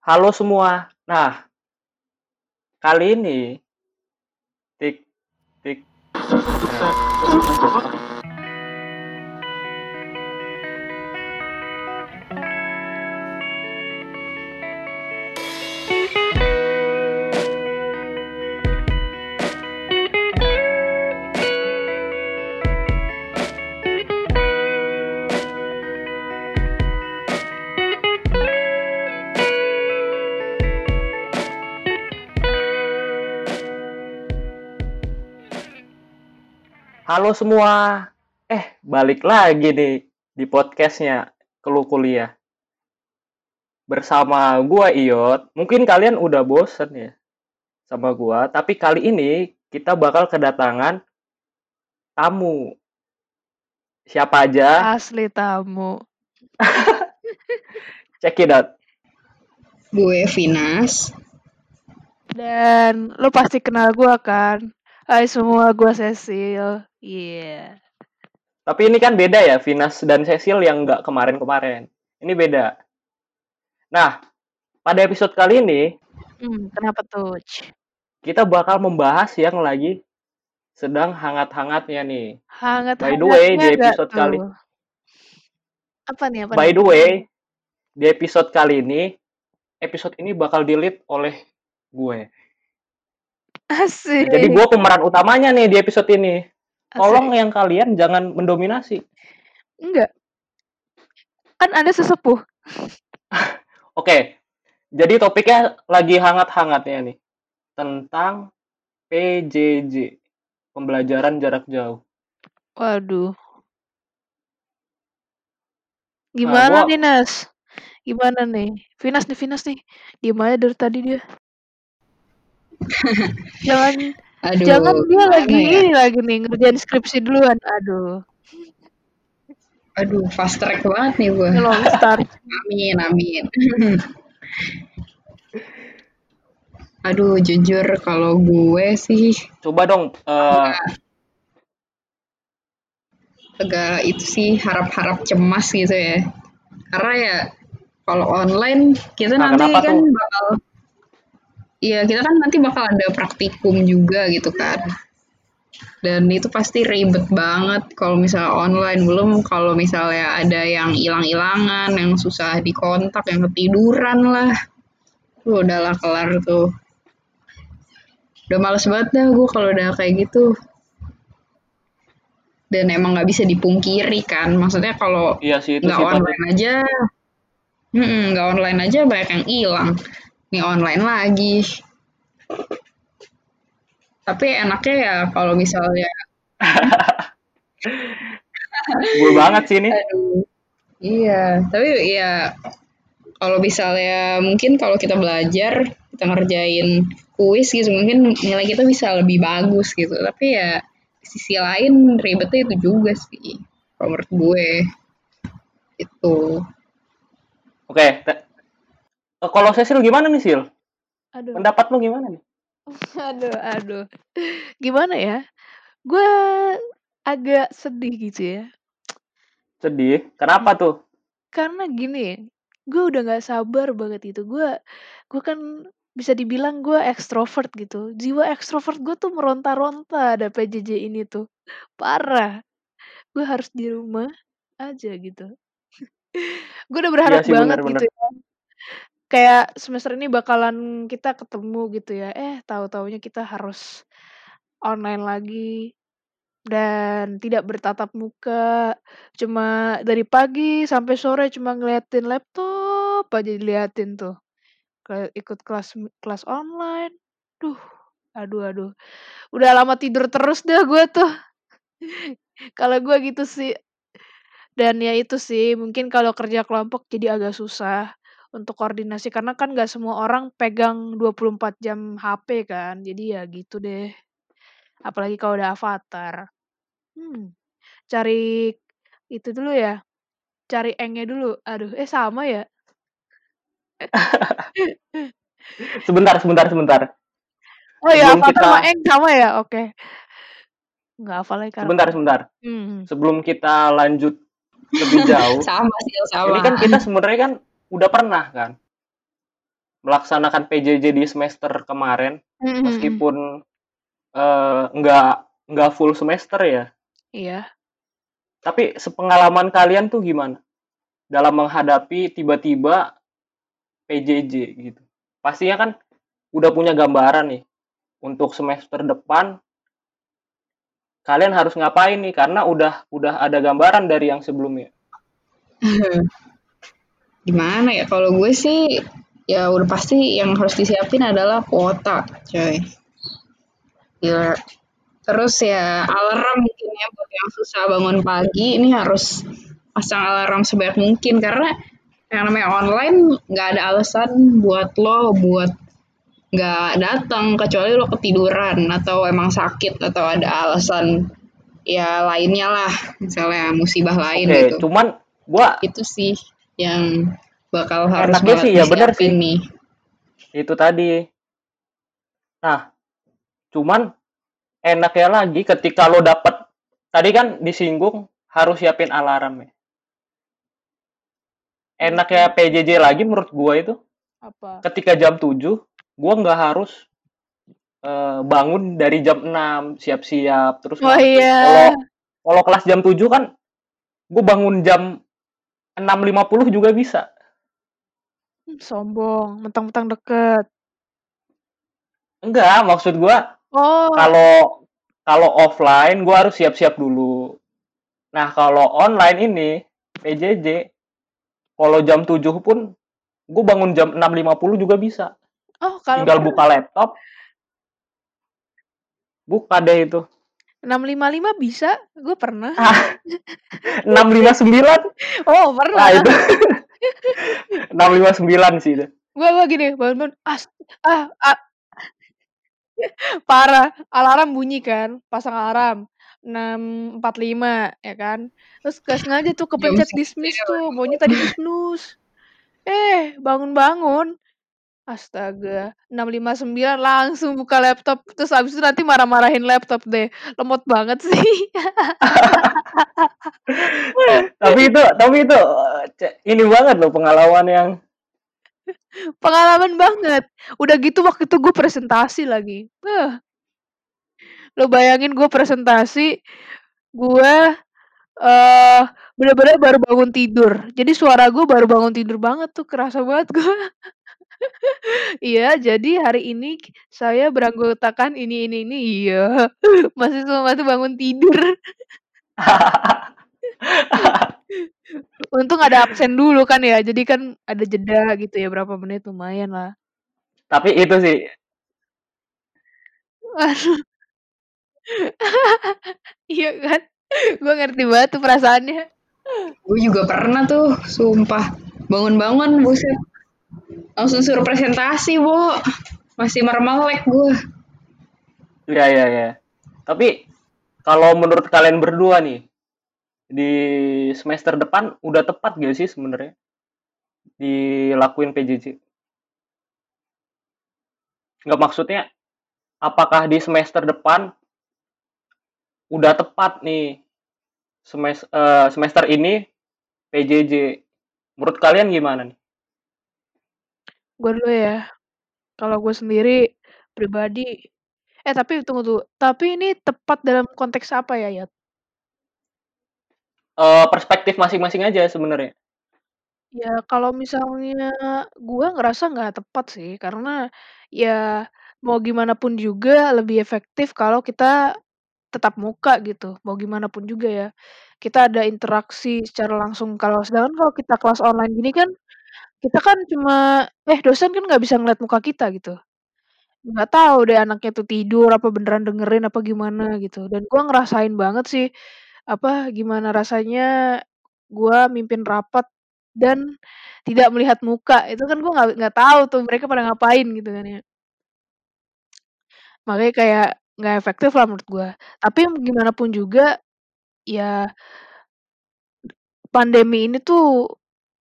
Halo semua. Nah, kali ini tik tik Halo semua. Eh, balik lagi nih di podcastnya Keluh Kuliah. Bersama gua Iot. Mungkin kalian udah bosen ya sama gua, tapi kali ini kita bakal kedatangan tamu. Siapa aja? Asli tamu. Check it out. Gue Vinas. Dan lo pasti kenal gua kan? Hai semua, gua Cecil. Iya. Tapi ini kan beda ya, Vinas dan Cecil yang nggak kemarin-kemarin. Ini beda. Nah, pada episode kali ini, Hmm, kenapa tuh? Kita bakal membahas yang lagi sedang hangat-hangatnya nih. Hangat By the way, di episode kali tuh? Apa nih? Apa By nih? the way, di episode kali ini, episode ini bakal di-lead oleh gue. Asik. Jadi gue pemeran utamanya nih di episode ini. Asik. Tolong yang kalian jangan mendominasi. Enggak. Kan Anda sesepuh. Oke, jadi topiknya lagi hangat-hangatnya nih. Tentang PJJ, pembelajaran jarak jauh. Waduh. Nah, Gimana gue nih, Nas? Gimana nih? Vinas nih, Vinas nih. Gimana dari tadi dia? Jangan Aduh, jangan dia lagi ya? ini lagi nih ngerjain skripsi duluan. Aduh. Aduh, fast track banget nih gue. Long start. Amin, amin. Aduh, jujur kalau gue sih coba dong eh, agak itu sih harap-harap cemas gitu ya. Karena ya kalau online kita nah nanti kan tuh? bakal Iya, kita kan nanti bakal ada praktikum juga gitu kan. Dan itu pasti ribet banget kalau misalnya online. Belum kalau misalnya ada yang hilang-hilangan, yang susah dikontak, yang ketiduran lah. Tuh udahlah kelar tuh. Udah males banget dah gue kalau udah kayak gitu. Dan emang nggak bisa dipungkiri kan. Maksudnya kalau Iya nggak online aja, nggak online aja banyak yang hilang. Nih online lagi. Tapi enaknya ya kalau misalnya Gue banget sih ini. Aduh. Iya, tapi ya kalau misalnya mungkin kalau kita belajar, kita ngerjain kuis gitu, mungkin nilai kita bisa lebih bagus gitu. Tapi ya sisi lain ribetnya itu juga sih. Kalau menurut gue itu. Oke, eh, kalau Cecil gimana nih Sil? Aduh. Pendapat lu gimana nih? Aduh, aduh. Gimana ya? Gue agak sedih gitu ya. Sedih. Kenapa tuh? Karena gini, gue udah gak sabar banget itu. Gue gue kan bisa dibilang gue ekstrovert gitu. Jiwa ekstrovert gue tuh meronta-ronta ada PJJ ini tuh. Parah. Gue harus di rumah aja gitu. gue udah berharap sih banget benar-benar. gitu ya. Kayak semester ini bakalan kita ketemu gitu ya. Eh, tahu-taunya kita harus online lagi dan tidak bertatap muka. Cuma dari pagi sampai sore cuma ngeliatin laptop aja diliatin tuh. Ikut kelas kelas online. Duh, aduh aduh. Udah lama tidur terus dah gue tuh. Kalau gue gitu sih. Dan ya itu sih, mungkin kalau kerja kelompok jadi agak susah untuk koordinasi karena kan gak semua orang pegang 24 jam HP kan. Jadi ya gitu deh. Apalagi kalau udah avatar. Hmm, cari itu dulu ya. Cari engnya dulu. Aduh, eh sama ya? Sebentar, sebentar, sebentar. Oh ya, Sebelum avatar kita sama eng sama ya? Oke. Nggak hafal lagi sebentar, karakter. sebentar. Hmm. Sebelum kita lanjut lebih jauh, Sama sih, ini sama. kan kita sebenarnya kan udah pernah kan melaksanakan PJJ di semester kemarin Mhm mhm. meskipun eh, nggak nggak full semester ya. Iya. Tapi sepengalaman kalian tuh gimana dalam menghadapi tiba-tiba PJJ gitu? Pastinya kan udah punya gambaran nih untuk semester depan kalian harus ngapain nih karena udah udah ada gambaran dari yang sebelumnya. Gimana ya? Kalau gue sih ya udah pasti yang harus disiapin adalah kuota, coy. Gila. Terus ya alarm mungkin ya buat yang susah bangun pagi ini harus pasang alarm sebanyak mungkin karena yang namanya online nggak ada alasan buat lo buat nggak datang kecuali lo ketiduran atau emang sakit atau ada alasan ya lainnya lah misalnya musibah lain Oke, gitu cuman gua itu sih yang bakal harus enaknya sih ya bener sih nih itu tadi. Nah, cuman enaknya lagi ketika lo dapet tadi kan disinggung harus siapin alarm ya. Enaknya PJJ lagi menurut gua itu Apa? ketika jam 7 gua nggak harus eh, bangun dari jam 6 siap-siap terus Oh iya. Kalau kalau kelas jam 7 kan gue bangun jam 6.50 juga bisa. Hmm, Sombong, mentang-mentang deket. Enggak, maksud gua Oh, kalau kalau offline gua harus siap-siap dulu. Nah, kalau online ini PJJ kalau jam 7 pun gue bangun jam 6.50 juga bisa. oh kalau Tinggal buka laptop. Buka deh itu. 655 bisa? Gue pernah. Ah, 659. Oh, Nah, pernah. itu 659 sih itu. Gue gue gini, bangun-bangun, as, ah, ah, parah. Alarm bunyi kan, pasang alarm 645 ya kan. Terus gak sengaja tuh kepencet dismiss tuh, maunya tadi snooze. Eh, bangun-bangun. Astaga, 659 langsung buka laptop. Terus abis itu nanti marah-marahin laptop deh. Lemot banget sih. tapi itu tapi itu ini banget loh pengalaman yang Pengalaman banget. Udah gitu waktu itu gue presentasi lagi. Lo bayangin gue presentasi, gue eh bener-bener baru bangun tidur. Jadi suara gue baru bangun tidur banget tuh, kerasa banget gue. Iya, jadi hari ini k- saya beranggotakan ini ini ini. Iya, masih semua tuh bangun tidur. Untung ada absen dulu kan ya, jadi kan ada jeda gitu ya berapa menit lumayan lah. tapi itu sih Aduh, iya kan? Gue ngerti banget tuh perasaannya. gue juga pernah tuh sumpah bangun-bangun buset langsung suruh presentasi bu. Masih mermelek gue ya ya ya tapi kalau menurut kalian berdua nih di semester depan udah tepat gak sih sebenarnya dilakuin PJJ nggak maksudnya apakah di semester depan udah tepat nih semester semester ini PJJ menurut kalian gimana nih Gue dulu ya. Kalau gue sendiri pribadi eh tapi tunggu dulu. Tapi ini tepat dalam konteks apa ya, Yat? Eh, perspektif masing-masing aja sebenarnya Ya kalau misalnya gue ngerasa nggak tepat sih, karena ya mau gimana pun juga lebih efektif kalau kita tetap muka gitu, mau gimana pun juga ya. Kita ada interaksi secara langsung, kalau sedangkan kalau kita kelas online gini kan, kita kan cuma eh dosen kan nggak bisa ngeliat muka kita gitu. Nggak tahu deh anaknya tuh tidur apa beneran dengerin apa gimana gitu, dan gue ngerasain banget sih, apa, gimana rasanya gua mimpin rapat dan tidak melihat muka, itu kan gue nggak nggak tahu tuh mereka pada ngapain gitu kan ya. Makanya kayak nggak efektif lah menurut gue. Tapi gimana pun juga, ya pandemi ini tuh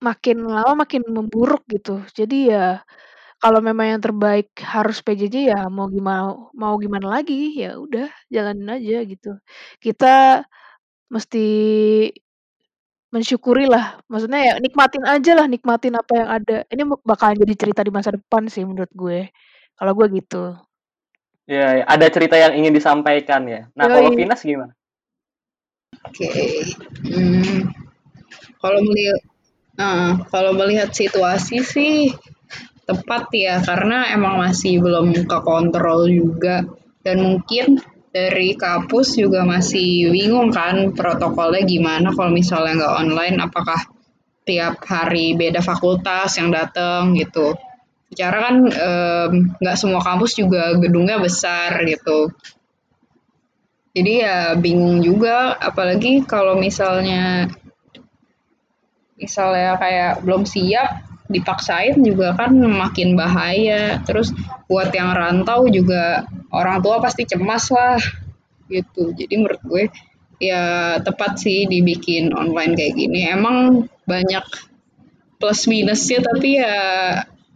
makin lama makin memburuk gitu. Jadi ya kalau memang yang terbaik harus PJJ ya mau gimana mau gimana lagi, ya udah jalanin aja gitu. Kita mesti mensyukurilah, maksudnya ya nikmatin aja lah, nikmatin apa yang ada. Ini bakalan jadi cerita di masa depan sih menurut gue. Kalau gue gitu. Ya, ya, ada cerita yang ingin disampaikan ya. Nah, kalau Yoi. Finas gimana? Oke. Hmm. Kalau melihat nah, kalau melihat situasi sih tepat ya karena emang masih belum ke kontrol juga. Dan mungkin dari kampus juga masih bingung kan protokolnya gimana kalau misalnya nggak online apakah tiap hari beda fakultas yang datang gitu. Secara kan nggak semua kampus juga gedungnya besar gitu. Jadi ya bingung juga apalagi kalau misalnya misalnya kayak belum siap dipaksain juga kan makin bahaya terus buat yang rantau juga orang tua pasti cemas lah gitu jadi menurut gue ya tepat sih dibikin online kayak gini emang banyak plus minusnya tapi ya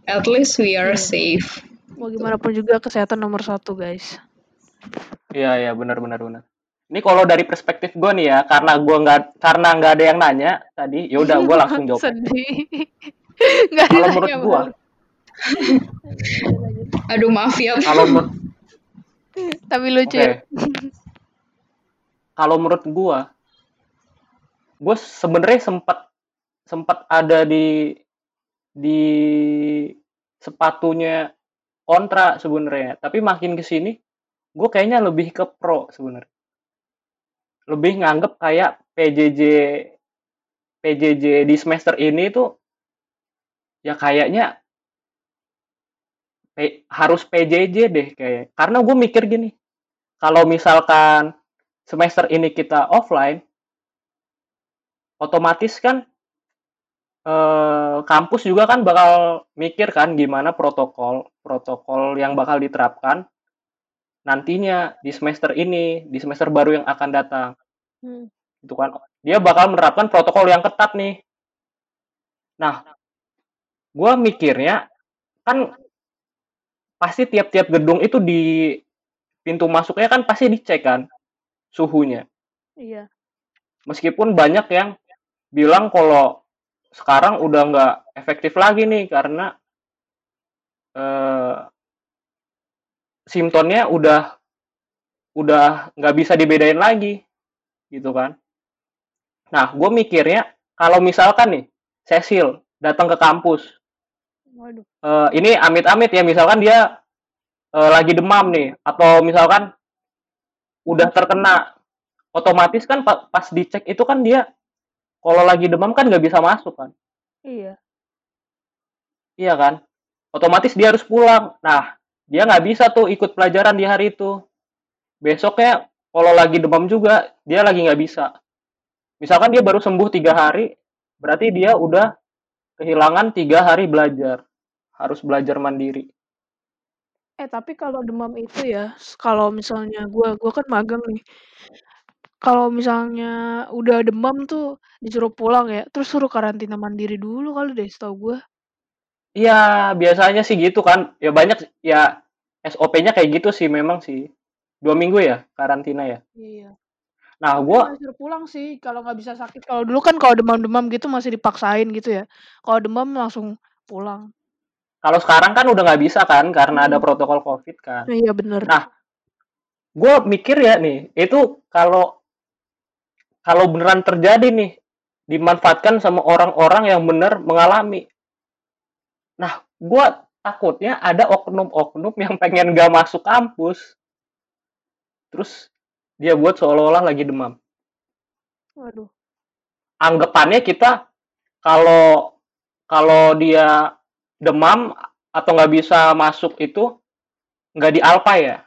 at least we are hmm. safe. Mau gimana pun juga kesehatan nomor satu guys. Iya iya benar benar benar. Ini kalau dari perspektif gue nih ya, karena gue nggak karena nggak ada yang nanya tadi, ya udah gue langsung jawab. Sedih. kalau menurut gue, aduh maaf ya. Kalau menurut tapi lucu. Okay. kalau menurut gue, gue sebenarnya sempat sempat ada di di sepatunya kontra sebenarnya tapi makin ke sini gue kayaknya lebih ke pro sebenarnya lebih nganggep kayak PJJ PJJ di semester ini tuh ya kayaknya P, harus PJJ deh kayak karena gue mikir gini kalau misalkan semester ini kita offline otomatis kan eh, kampus juga kan bakal mikir kan gimana protokol protokol yang bakal diterapkan nantinya di semester ini di semester baru yang akan datang hmm. itu kan. Dia bakal menerapkan protokol yang ketat nih. Nah gue mikirnya kan pasti tiap-tiap gedung itu di pintu masuknya kan pasti dicek kan suhunya. Iya. Meskipun banyak yang bilang kalau sekarang udah nggak efektif lagi nih karena uh, simptomnya udah udah nggak bisa dibedain lagi gitu kan. Nah gue mikirnya kalau misalkan nih Cecil datang ke kampus Waduh. Uh, ini amit-amit ya misalkan dia uh, lagi demam nih atau misalkan udah terkena otomatis kan pas dicek itu kan dia kalau lagi demam kan nggak bisa masuk kan. Iya. Iya kan? Otomatis dia harus pulang. Nah dia nggak bisa tuh ikut pelajaran di hari itu. Besoknya kalau lagi demam juga dia lagi nggak bisa misalkan dia baru sembuh tiga hari berarti dia udah kehilangan tiga hari belajar harus belajar mandiri eh tapi kalau demam itu ya kalau misalnya gue gue kan magang nih kalau misalnya udah demam tuh disuruh pulang ya, terus suruh karantina mandiri dulu kali deh setahu gue. Iya, biasanya sih gitu kan. Ya banyak ya SOP-nya kayak gitu sih memang sih. Dua minggu ya karantina ya. Iya. Nah, gue suruh pulang sih kalau nggak bisa sakit. Kalau dulu kan kalau demam-demam gitu masih dipaksain gitu ya. Kalau demam langsung pulang. Kalau sekarang kan udah nggak bisa kan karena hmm. ada protokol COVID kan. Iya bener. Nah, gue mikir ya nih, itu kalau kalau beneran terjadi nih dimanfaatkan sama orang-orang yang benar mengalami. Nah, gue takutnya ada oknum-oknum yang pengen gak masuk kampus, terus dia buat seolah-olah lagi demam. Waduh. Anggapannya kita kalau kalau dia demam atau nggak bisa masuk itu nggak di alpa ya?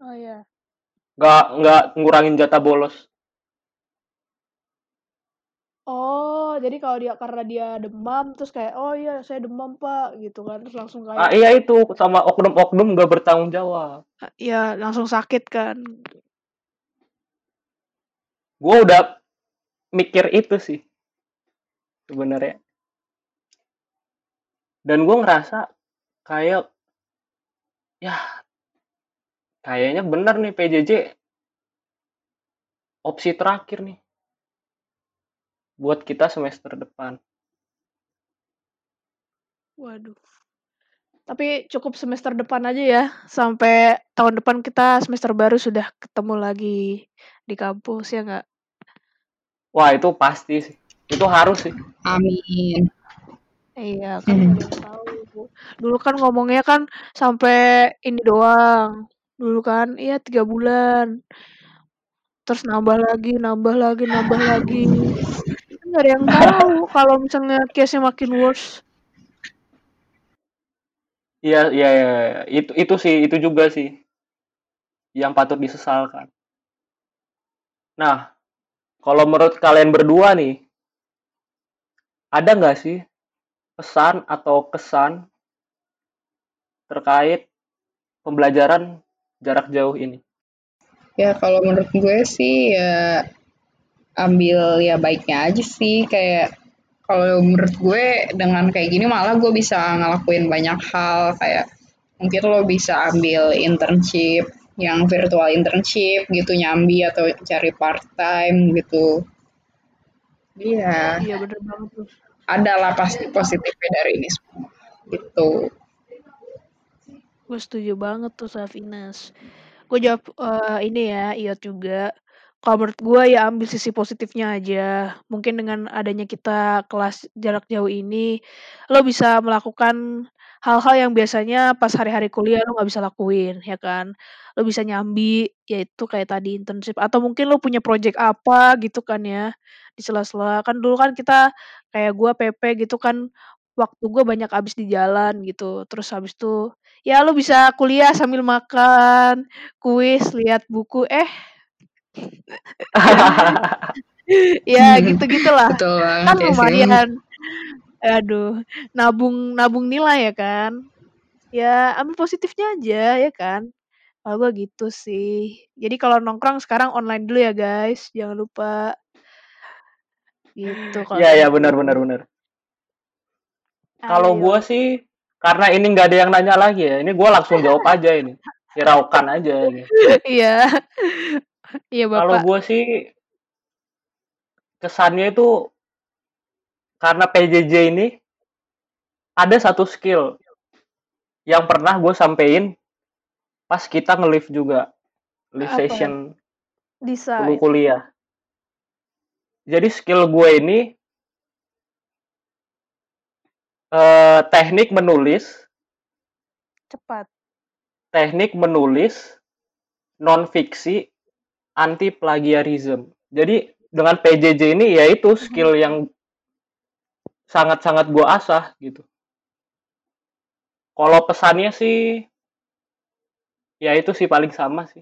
Oh iya. Nggak nggak ngurangin jatah bolos. Oh, jadi kalau dia karena dia demam terus kayak, "Oh iya saya demam Pak," gitu kan, terus langsung kayak Ah, iya itu sama oknum-oknum nggak bertanggung jawab. Iya, langsung sakit kan. Gue udah mikir itu sih. Sebenarnya. Dan gue ngerasa kayak ya kayaknya bener nih PJJ opsi terakhir nih buat kita semester depan. Waduh. Tapi cukup semester depan aja ya. Sampai tahun depan kita semester baru sudah ketemu lagi di kampus ya nggak? Wah, itu pasti sih. Itu harus sih. Amin. Iya, kan Hmm. tahu. Dulu kan ngomongnya kan sampai ini doang. Dulu kan, iya tiga bulan. Terus nambah lagi, nambah lagi, nambah lagi. Kan nggak ada yang tahu kalau misalnya case-nya makin worse. Iya, iya, iya. Itu itu sih, itu juga sih yang patut disesalkan. Nah, kalau menurut kalian berdua nih, ada nggak sih pesan atau kesan terkait pembelajaran jarak jauh ini? Ya kalau menurut gue sih ya ambil ya baiknya aja sih kayak kalau menurut gue dengan kayak gini malah gue bisa ngelakuin banyak hal kayak mungkin lo bisa ambil internship yang virtual internship gitu nyambi atau cari part time gitu. Iya, Iya bener banget tuh. ada lah pasti positifnya dari ini semua gitu. Gue setuju banget tuh Safinas. Gue jawab eh, ini ya, Iot juga. Kalau menurut gue ya ambil sisi positifnya aja. Mungkin dengan adanya kita kelas jarak jauh ini, lo bisa melakukan hal-hal yang biasanya pas hari-hari kuliah lo nggak bisa lakuin, ya kan? Lo bisa nyambi, yaitu kayak tadi internship. Atau mungkin lo punya project apa gitu kan ya, di sela-sela. Kan dulu kan kita, kayak gue PP gitu kan, waktu gue banyak habis di jalan gitu. Terus habis itu, ya lo bisa kuliah sambil makan, kuis, lihat buku, eh ya gitu-gitulah. Betul Kan ya lumayan. Aduh, nabung nabung nilai ya kan. Ya ambil positifnya aja ya kan. Kalau gue gitu sih. Jadi kalau nongkrong sekarang online dulu ya guys, jangan lupa. Gitu kalau Iya, iya, gue. benar, benar, benar. Kalau gue sih, karena ini nggak ada yang nanya lagi ya, ini gue langsung jawab aja ini. Hiraukan aja ini. Iya. Iya Kalau Bapak. gue sih, kesannya itu karena PJJ ini ada satu skill yang pernah gue sampein pas kita nge-live juga. Live Apa? session dulu kuliah. Jadi skill gue ini eh, teknik menulis, Cepat. teknik menulis non fiksi anti plagiarism. Jadi dengan PJJ ini ya itu skill yang sangat-sangat gue asah gitu. Kalau pesannya sih ya itu sih paling sama sih.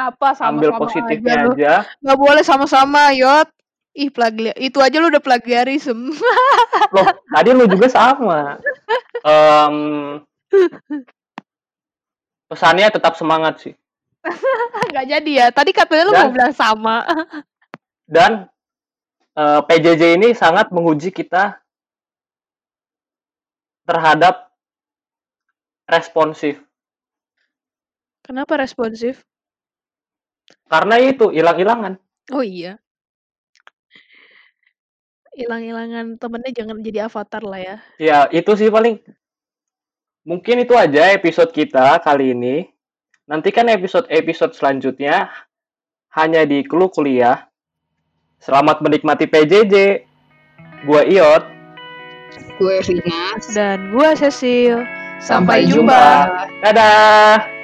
Apa Ambil sama-sama aja positifnya lu. aja. Nggak boleh sama-sama, Yot. Ih, plagi itu aja lu udah plagiarism. Loh, tadi lu juga sama. Em, pesannya tetap semangat sih. Nggak jadi ya. Tadi katanya lu mau Dan bilang sama. dan eh, PJJ ini sangat menguji kita terhadap responsif. Kenapa responsif? Karena itu hilang-hilangan. Oh iya. Hilang-hilangan temennya jangan jadi avatar lah ya. Ya, itu sih paling mungkin itu aja episode kita kali ini. Nantikan episode-episode selanjutnya hanya di Clue Kuliah. Selamat menikmati PJJ. Gua Iot. Gue Rinas. Dan gua Cecil. Sampai Sampai jumpa. jumpa. Dadah.